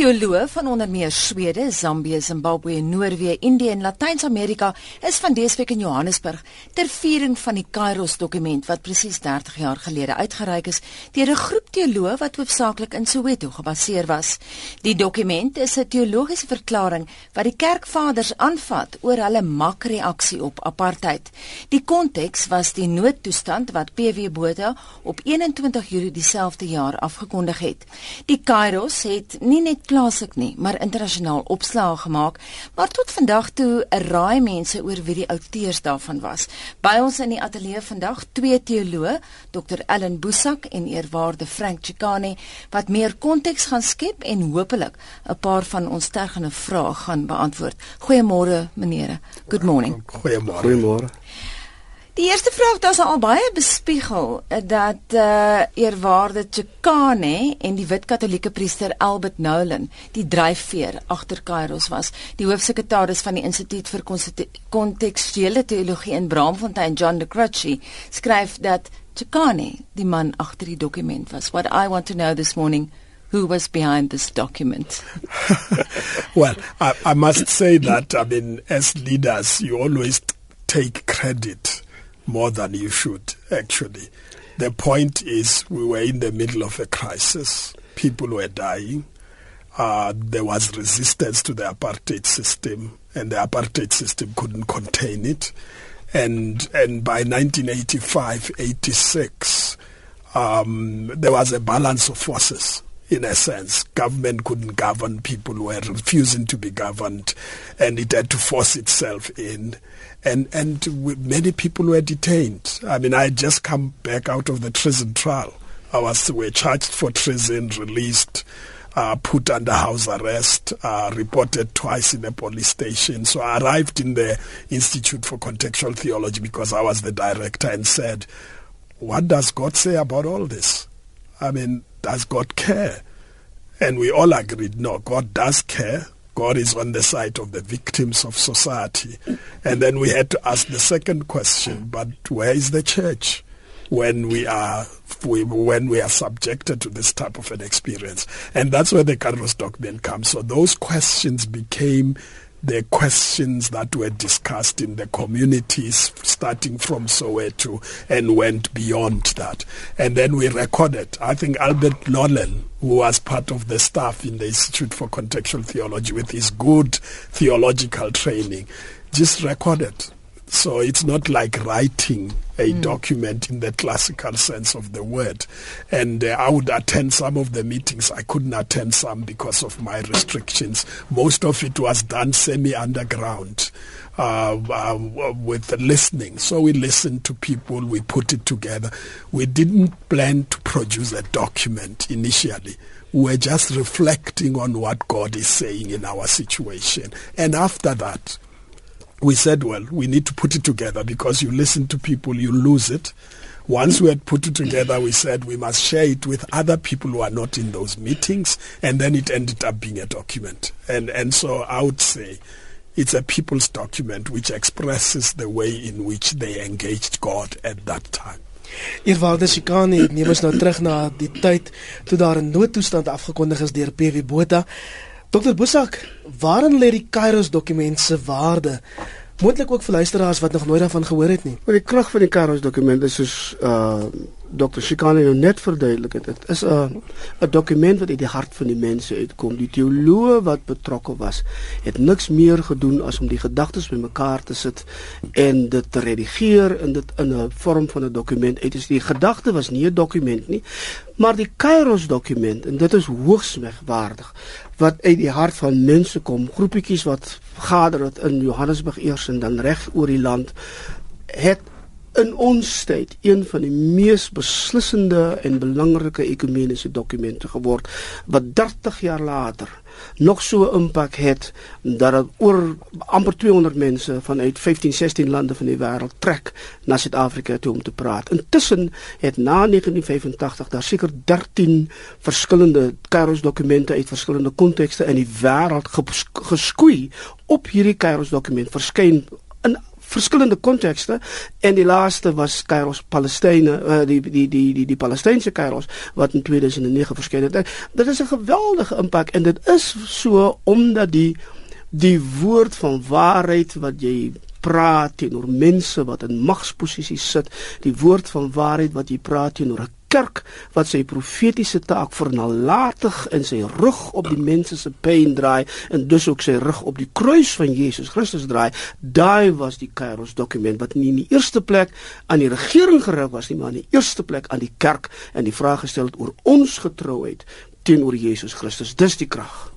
Teoloë van onder meer Swede, Zambië, Zimbabwe, Noorwe, Indië en Latyns-Amerika is van dese week in Johannesburg ter viering van die Kairos dokument wat presies 30 jaar gelede uitgereik is deur 'n groep teoloë wat hoofsaaklik in Soweto gebaseer was. Die dokument is 'n teologiese verklaring wat die kerkvaders aanvat oor hulle makreaksie op apartheid. Die konteks was die noodtoestand wat PW Botha op 21 Julie dieselfde jaar afgekondig het. Die Kairos het nie net plaaslik nie, maar internasionaal opslae gemaak, maar tot vandag toe 'n raai mense oor wie die outeurs daarvan was. By ons in die ateljee vandag twee teoloë, Dr. Ellen Boesak en eerwaarde Frank Chikane, wat meer konteks gaan skep en hopelik 'n paar van ons tergende vrae gaan beantwoord. Goeiemôre menere. Good morning. Goeiemôre. Goeiemôre. Die eerste vraag ons al baie bespiegel eh, dat uh, eerwaarde Chikane en die wit katolieke priester Albert Nolan die dryfveer agter Kairos was. Die hoofsekretaris van die Instituut vir Kontekstuele Teologie in Braamfontein, John de Crutchy, skryf dat Chikane die man agter die dokument was. What I want to know this morning Who was behind this document? well, I, I must say that, I mean, as leaders, you always take credit more than you should, actually. The point is, we were in the middle of a crisis. People were dying. Uh, there was resistance to the apartheid system, and the apartheid system couldn't contain it. And and by 1985, 86, um, there was a balance of forces in a sense. Government couldn't govern, people who were refusing to be governed, and it had to force itself in. And, and many people were detained. I mean, I had just come back out of the treason trial. I was were charged for treason, released, uh, put under house arrest, uh, reported twice in a police station. So I arrived in the Institute for Contextual Theology because I was the director and said, "What does God say about all this?" I mean, does God care? And we all agreed, no, God does care. God is on the side of the victims of society. And then we had to ask the second question, but where is the church when we are we, when we are subjected to this type of an experience? And that's where the Carlos document comes. So those questions became the questions that were discussed in the communities starting from Soweto and went beyond that. And then we recorded, I think Albert Nolan, who was part of the staff in the Institute for Contextual Theology with his good theological training, just recorded so it's not like writing a mm. document in the classical sense of the word. And uh, I would attend some of the meetings. I couldn't attend some because of my restrictions. Most of it was done semi underground. Uh, uh, with listening. So we listened to people, we put it together. We didn't plan to produce a document initially. We were just reflecting on what God is saying in our situation. And after that, we said, well, we need to put it together because you listen to people, you lose it. Once we had put it together, we said we must share it with other people who are not in those meetings, and then it ended up being a document. And and so I would say it's a people's document which expresses the way in which they engaged God at that time. Eerwaarde Sikani, neem ons nou terug na die tyd toe daar 'n noodtoestand afgekondig is deur PW Botha. Dr. Bosak, waarin lê die Kairos dokument se waarde? Moontlik ook vir luisteraars wat nog nooit daarvan gehoor het nie. Maar die krag van die Kairos dokument is soos uh Dr. Shikane nou net verduidelik het. Dit is 'n 'n dokument wat uit die hart van die mense uitkom. Die teoloë wat betrokke was, het niks meer gedoen as om die gedagtes bymekaar te sit en dit te redigeer en dit in 'n vorm van 'n dokument uit te stuur. Die gedagte was nie 'n dokument nie, maar die Kairos dokument en dit is hoogs megwaardig wat uit die hart van mense kom, groepietjies wat vergader het in Johannesburg eers en dan reg oor die land het in ons tyd een van die mees beslissende en belangrike ekumeniese dokumente geword wat 30 jaar later nog so 'n impak het dat dit oor amper 200 mense vanuit 15 16 lande van die wêreld trek na Suid-Afrika toe om te praat. Intussen het na 1985 daar seker 13 verskillende Kairos dokumente uit verskillende kontekste in die wêreld geskoei op hierdie Kairos dokument verskyn verskillende kontekste en die laaste was Kairos Palestynë uh, die die die die die Palestynse Kairos wat in 2009 verskyn het. Dit is 'n geweldige impak en dit is so omdat die die woord van waarheid wat jy praat teenoor mense wat in magsposisies sit, die woord van waarheid wat jy praat teenoor 'n kerk wat sy profetiese taak vernalatig en sy rug op die mense se pyn draai en dus ook sy rug op die kruis van Jesus Christus draai, daai was die Kairos dokument wat nie in die eerste plek aan die regering gerig was nie, maar in die eerste plek aan die kerk en die vraag gestel het oor ons getrouheid teenoor Jesus Christus. Dis die krag.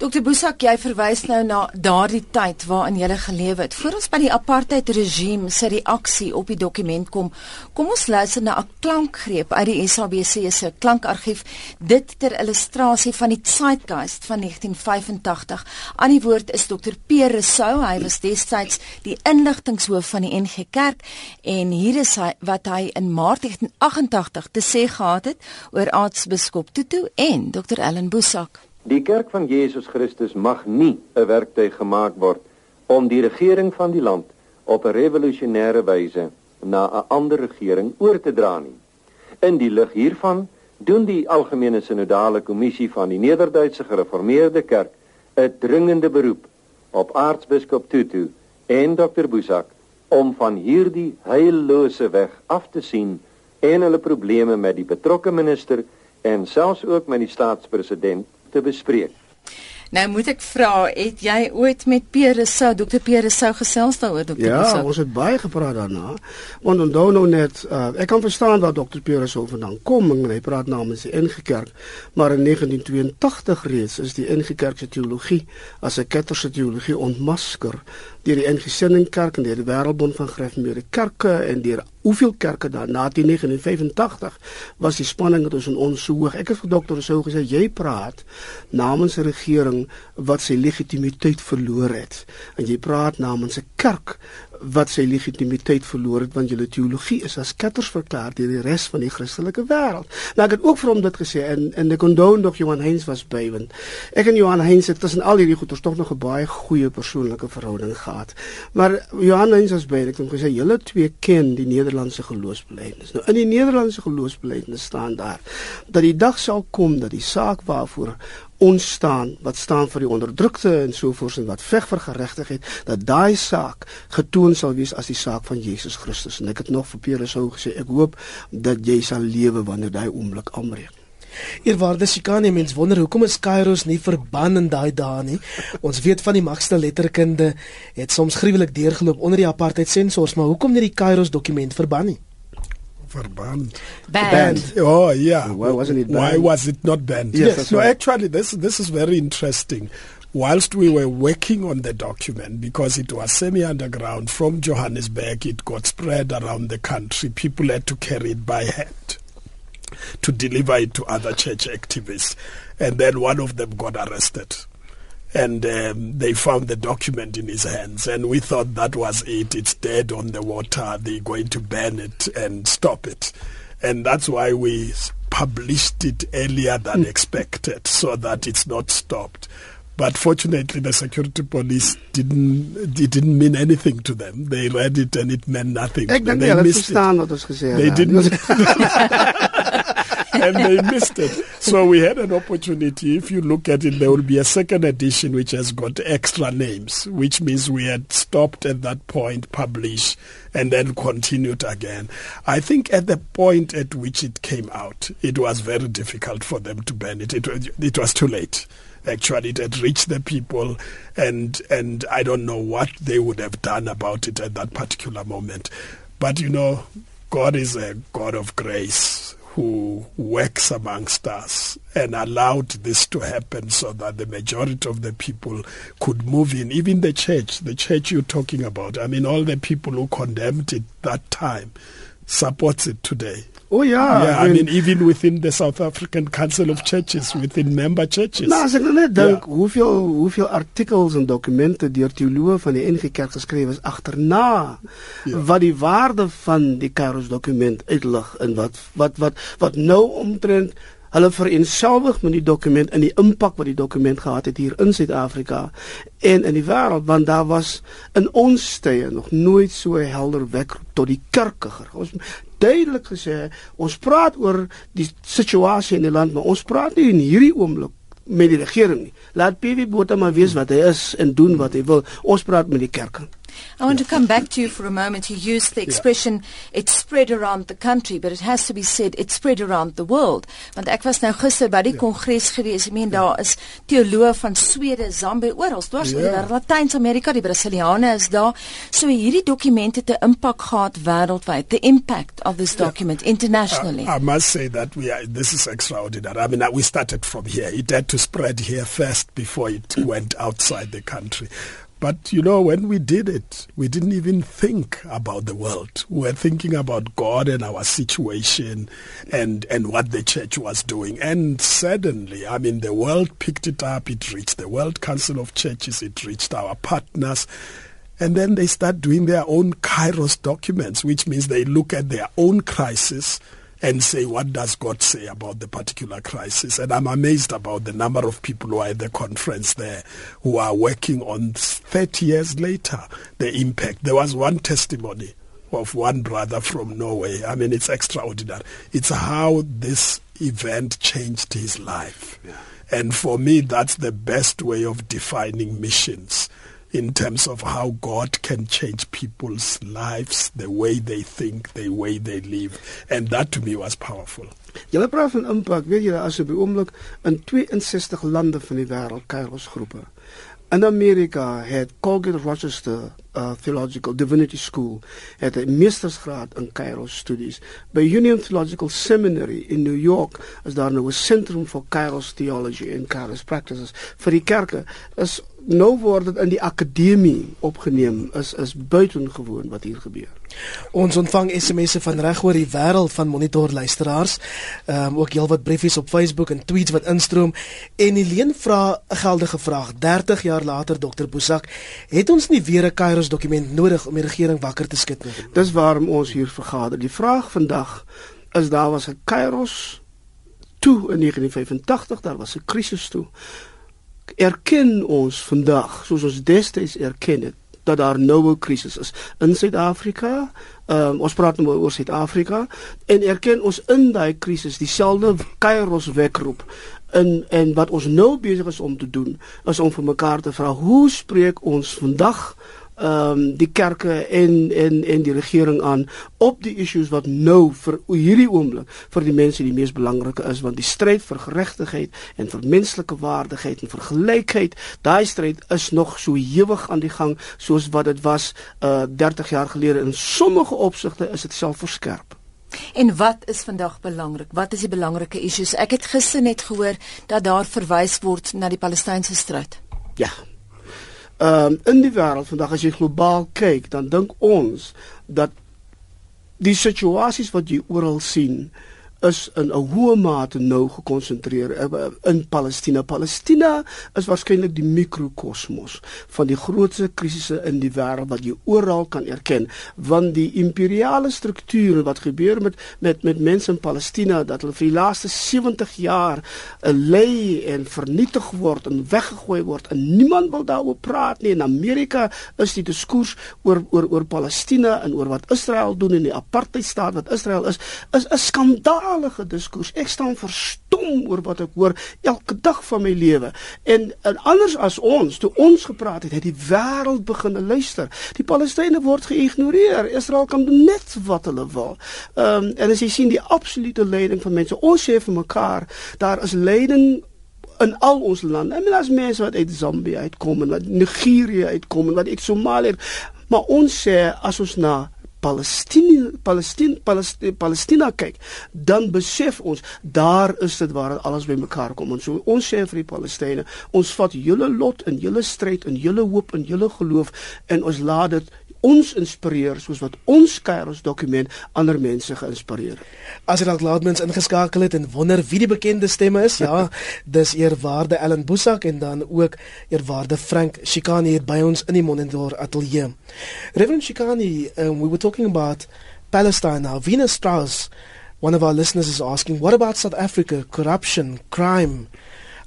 Dokter Boesak, jy verwys nou na daardie tyd waarin jy gelewe het. Voor ons by die apartheid regime se reaksie op die dokument kom, kom ons luister na 'n klankgreep uit die SABC se klankargief, dit ter illustrasie van die Zeitgeist van 1985. Aan die woord is Dokter Pierre Rousseau, hy was destyds die inligtingshoof van die NG Kerk en hier is hy wat hy in Maart 1988 te sê gehad het oor aartsbiskop Tutu en Dokter Ellen Boesak. Die kerk van Jesus Christus mag nie 'n werktuig gemaak word om die regering van die land op 'n revolusionêre wyse na 'n ander regering oor te dra nie. In die lig hiervan doen die algemene sinodale kommissie van die Nederduitse Gereformeerde Kerk 'n dringende beroep op aartsbiskop Tutu en Dr Boesak om van hierdie heillose weg af te sien en hulle probleme met die betrokke minister en selfs ook met die staatspresident te bespreek. Nou moet ek vra, het jy ooit met Pierre Sou, Dr. Pierre Sou gesels daaroor, Dr. Ja, Sou? ons het baie gepraat daarna. Want onthou nou net, uh, ek kan verstaan waar Dr. Pierre Sou vandaan kom en hy praat namens die NG Kerk, maar in 1982 reeds is die NG Kerk se teologie as 'n ketterse teologie ontmasker deur die NG Sendingkerk en deur die Wêreldbond van Gereformeerde Kerke en deur hoeveel kerke dan na 1985 was die spanning tussen ons so hoog. Ek het vir dokter Sou gesê jy praat namens 'n regering wat sy legitimiteit verloor het en jy praat namens 'n kerk wat sy legitimiteit verloor het want julle teologie is as ketters verklaar deur die res van die Christelike wêreld. Nou ek het ook vir hom dit gesê en en ek onthou nog Johan Heinz was by want ek en Johan Heinz het tussen al hierdie goeters tog nog 'n baie goeie persoonlike verhouding gehad. Maar Johan Heinz was by en ek het hom gesê julle twee ken die Nederlandse geloofsbelijdenis. Nou in die Nederlandse geloofsbelijdenis staan daar dat die dag sal kom dat die saak waarvoor ons staan wat staan vir die onderdrukte en so voort en wat veg vir geregtigheid dat daai saak getoon sal wees as die saak van Jesus Christus en ek het nog vir Petrus sou gesê ek hoop dat jy sal lewe wanneer daai oomblik aanbreek Eerwaarde Sikane mens wonder hoekom is Kairos nie verban in daai dae nie. Ons weet van die magste letterkunde het soms gruwelik deurgeloop onder die apartheid sensors, maar hoekom nie die Kairos dokument verban nie? Verbanned. Banned. banned. Oh yeah. Why wasn't it banned? Why was it not banned? Yes, yes. no, right. actually, this this is very interesting. Whilst we were working on the document, because it was semi-underground from Johannesburg, it got spread around the country. People had to carry it by hand to deliver it to other church activists, and then one of them got arrested and um, they found the document in his hands. And we thought that was it. It's dead on the water. They're going to ban it and stop it. And that's why we published it earlier than expected so that it's not stopped. But fortunately the security police didn't it didn't mean anything to them. They read it and it meant nothing. Ek dink hulle verstaan wat ons gesê they didn't and they missed it. So we had an opportunity. If you look at it, there will be a second edition which has got extra names, which means we had stopped at that point, publish, and then continued again. I think at the point at which it came out, it was very difficult for them to ban it. It, it was too late actually it had reached the people and and I don't know what they would have done about it at that particular moment but you know God is a God of grace who works amongst us and allowed this to happen so that the majority of the people could move in. Even the church, the church you're talking about, I mean, all the people who condemned it that time supports it today. Oh ja, yeah, I mean, I mean even within the South African Council of Churches, within member churches. Nou, as ek nou net dink yeah. hoeveel hoeveel artikels en dokumente deur teoloë van die NG Kerk geskryf is agterna yeah. wat die waarde van die Kairos dokument uitlig en wat wat wat wat nou omtrent Hulle vereenselwig met die dokument in die impak wat die dokument gehad het hier in Suid-Afrika en in die wêreld want daar was in ons tye nog nooit so helder wek tot die kerke. Ons duidelik gesê ons praat oor die situasie in die land, maar ons praat nie in hierdie oomblik met die regering nie. Laat PV Botha maar weet wat hy is en doen wat hy wil. Ons praat met die kerke. I want to come back to you for a moment. You used the expression yeah. it's spread around the country, but it has to be said it's spread around the world. Want ek was nou gister by die yeah. kongres gewees. Ek meen yeah. daar is teoloë van Swede, Zambië, oral, dwars oor yeah. Latyn-Amerika, die Brasiliane is daar. So hierdie dokument het 'n impak gehad wêreldwyd. The impact of this document yeah. internationally. I, I must say that we are this is extraordinary. I mean, we started from here. It had to spread here first before it went outside the country. But you know, when we did it, we didn't even think about the world. We were thinking about God and our situation and, and what the church was doing. And suddenly, I mean, the world picked it up. It reached the World Council of Churches. It reached our partners. And then they start doing their own Kairos documents, which means they look at their own crisis and say, what does God say about the particular crisis? And I'm amazed about the number of people who are at the conference there who are working on 30 years later the impact. There was one testimony of one brother from Norway. I mean, it's extraordinary. It's how this event changed his life. Yeah. And for me, that's the best way of defining missions in terms of how God can change people's lives, the way they think, the way they live. And that to me was powerful. Julle praat van impak, weet julle as op die oomblik in 62 lande van die wêreld Kairos groepe. In Amerika het Colgate Rochester uh, Theological Divinity School het 'n meestersgraad in Kairos studies. By Union Theological Seminary in New York is daar nou 'n sentrum vir Kairos theology and Kairos practices vir die kerke. Is nou word dit in die akademie opgeneem is is buitengewoon wat hier gebeur. Ons ontvang SMS'e van reg oor die wêreld van monitor luisteraars. Ehm um, ook heelwat briefies op Facebook en tweets wat instroom en Helene vra 'n geldige vraag. 30 jaar later Dr. Bosak, het ons nie weer 'n Kairos dokument nodig om die regering wakker te skud nie? Dis waarom ons hier vergader. Die vraag vandag is daar was 'n Kairos toe in 1985, daar was 'n krisis toe erken ons vandag soos ons destyds erken het dat daar nou 'n krisis is in Suid-Afrika. Ehm um, ons praat nou oor Suid-Afrika en erken ons in daai krisis dieselfde Kairos wekroep en en wat ons nou besig is om te doen is om vir mekaar te vra hoe spreek ons vandag ehm um, die kerke en en en die regering aan op die issues wat nou vir hierdie oomblik vir die mense die mees belangrike is want die stryd vir geregtigheid en vir menslike waardigheid en vir gelykheid daai stryd is nog so ewig aan die gang soos wat dit was uh eh, 30 jaar gelede in sommige opsigte is dit self verskerp En wat is vandag belangrik? Wat is die belangrike issues? Ek het gister net gehoor dat daar verwys word na die Palestynse stryd. Ja, Ehm um, in die wêreld vandag as jy globaal kyk, dan dink ons dat die situasies wat jy oral sien, is in 'n hoë mate nou gekonsentreer eh, in Palestina. Palestina is waarskynlik die mikrokosmos van die grootste krisisse in die wêreld wat jy oral kan erken, want die imperiale strukture wat gebeur met met met mense in Palestina dat hulle vir die laaste 70 jaar lei en vernietig word en weggegooi word en niemand wil daaroor praat nie. In Amerika is die diskurs oor oor oor Palestina en oor wat Israel doen in die apartheidstaat wat Israel is, is 'n skandaal geweldige diskurs. Ek staan verstom oor wat ek hoor elke dag van my lewe. En, en anders as ons, toe ons gepraat het, het die wêreld begin luister. Die Palestynë word geïgnoreer. Israel kan doen net wat hulle wil. Ehm um, en as jy sien die absolute leiding van mense, ons sê vir mekaar, daar is leiding in al ons lande. I mean as mense wat uit Zambië uitkom en wat Nigerië uitkom en wat uit Somalië, maar ons sê as ons na Palestina Palestina Palestina Palestina kyk, dan besef ons daar is dit waar alles bymekaar kom. Ons so, ons sê vir die Palestynë, ons vat julle lot en julle stryd en julle hoop en julle geloof en ons laat dit ons inspireer soos wat ons Kairos dokument ander mense geïnspireer het. As jy dalk laatmens ingeskakel het en wonder wie die bekende stemme is, ja, dis eerwaarde Ellen Boesak en dan ook eerwaarde Frank Shikani hier by ons in die Monitor ateljee. Reverend Shikani, um, we were talking about Palestine now. Venus Strauss One of our listeners is asking, what about South Africa? Corruption, crime,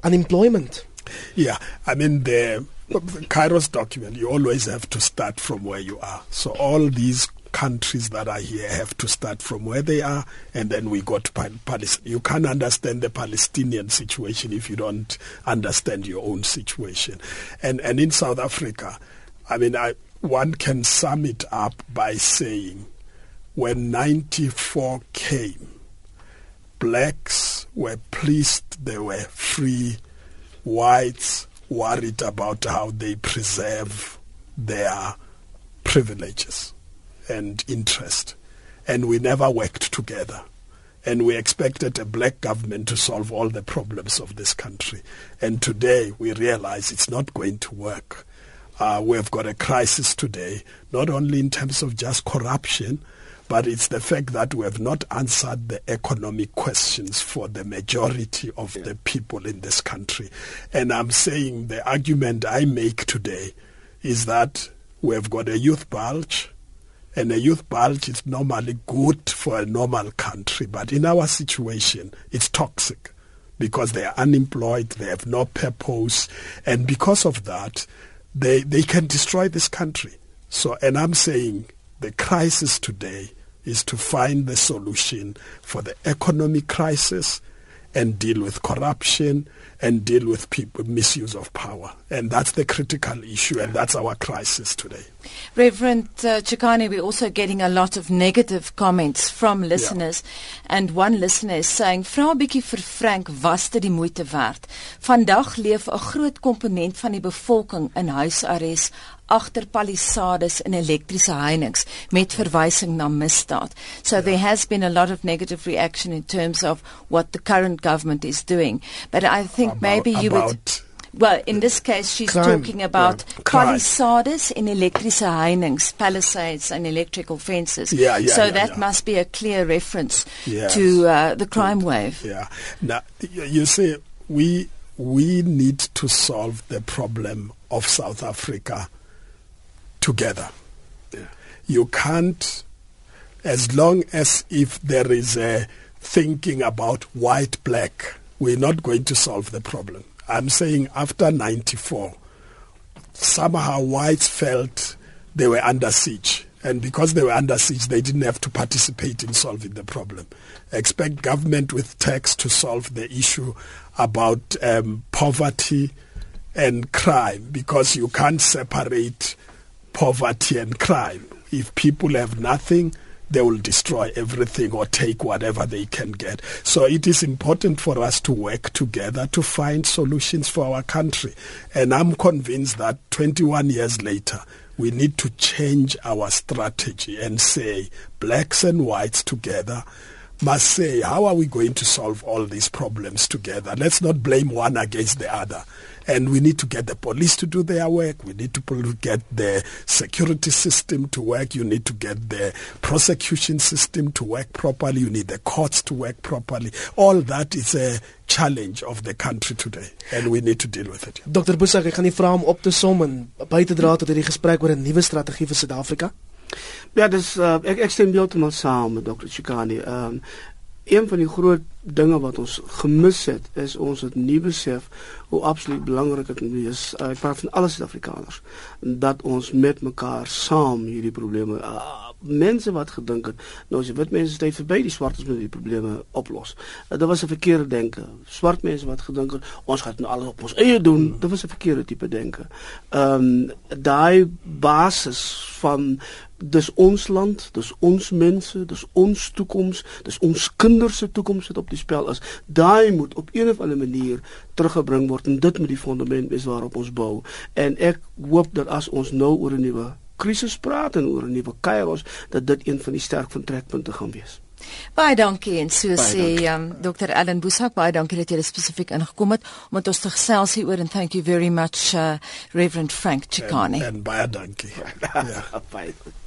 unemployment? Yeah, I mean, the, Kairos document, you always have to start from where you are. So all these countries that are here have to start from where they are, and then we go to Palestine. You can't understand the Palestinian situation if you don't understand your own situation. And and in South Africa, I mean, I, one can sum it up by saying, when 94 came, blacks were pleased they were free, whites worried about how they preserve their privileges and interest. And we never worked together. And we expected a black government to solve all the problems of this country. And today we realize it's not going to work. Uh, we've got a crisis today, not only in terms of just corruption, but it's the fact that we have not answered the economic questions for the majority of yeah. the people in this country. And I'm saying the argument I make today is that we have got a youth bulge and a youth bulge is normally good for a normal country, but in our situation, it's toxic because they are unemployed, they have no purpose, and because of that, they, they can destroy this country. So, and I'm saying the crisis today is to find the solution for the economic crisis and deal with corruption and deal with people misuse of power. And that's the critical issue and that's our crisis today. Reverend uh, chikane we're also getting a lot of negative comments from listeners. Yeah. and one listener is saying vra 'n bietjie vir frank was dit die moeite werd vandag leef 'n groot komponent van die bevolking in huisarrest agter palisades en elektriese heininge met verwysing na misdaad. So there has been a lot of negative reaction in terms of what the current government is doing. But I think about, maybe you would Well, in this case, she's crime, talking about yeah, palisades in elektrische palisades and electrical fences. Yeah, yeah, so yeah, that yeah. must be a clear reference yes. to uh, the crime wave. Yeah. Now, you see, we we need to solve the problem of South Africa together. Yeah. You can't, as long as if there is a thinking about white black, we're not going to solve the problem. I'm saying after 94, somehow whites felt they were under siege. And because they were under siege, they didn't have to participate in solving the problem. Expect government with tax to solve the issue about um, poverty and crime because you can't separate poverty and crime. If people have nothing, they will destroy everything or take whatever they can get. So it is important for us to work together to find solutions for our country. And I'm convinced that 21 years later, we need to change our strategy and say blacks and whites together must say, how are we going to solve all these problems together? Let's not blame one against the other. And we need to get the police to do their work. We need to get the security system to work. You need to get the prosecution system to work properly. You need the courts to work properly. All that is a challenge of the country today and we need to deal with it. Dr. Busak, ek gaan nie vra om op te som en by te dra tot hierdie gesprek oor 'n nuwe strategie vir Suid-Afrika. Ja, dis uh, ek ek stem heeltemal saam met Dr. Chikani. Ehm um, een van die groot dinge wat ons gemis het is ons het nie besef hoe absoluut belangrik dit is. Uh, ek praat van alle Suid-Afrikaners dat ons met mekaar saam hierdie probleme uh, mense wat gedink het nou as jy wit mense tyd verby die swartes met die probleme oplos. Uh, dit was 'n verkeerde denke. Swart mense wat gedink het ons gaan nou alles op ons eie doen, dit was 'n verkeerde tipe denke. Ehm um, daai basis van dis ons land, dis ons mense, dis ons toekoms, dis ons kinders se toekoms wat op die spel is. Daai moet op een of ander manier teruggebring word en dit moet die fondament wees waarop ons bou. En ek hoop dat as ons nou oor 'n nuwe krisis praat en oor 'n nuwe kairos, dat dit een van die sterk van trekpunte gaan wees. Baie dankie en so baie sê um, Dr. Ellen Boesak baie dankie dat jy spesifiek ingekom het om met ons te gesels hier oor and thank you very much uh, Reverend Frank Chikane. En, en baie dankie. ja. baie dankie.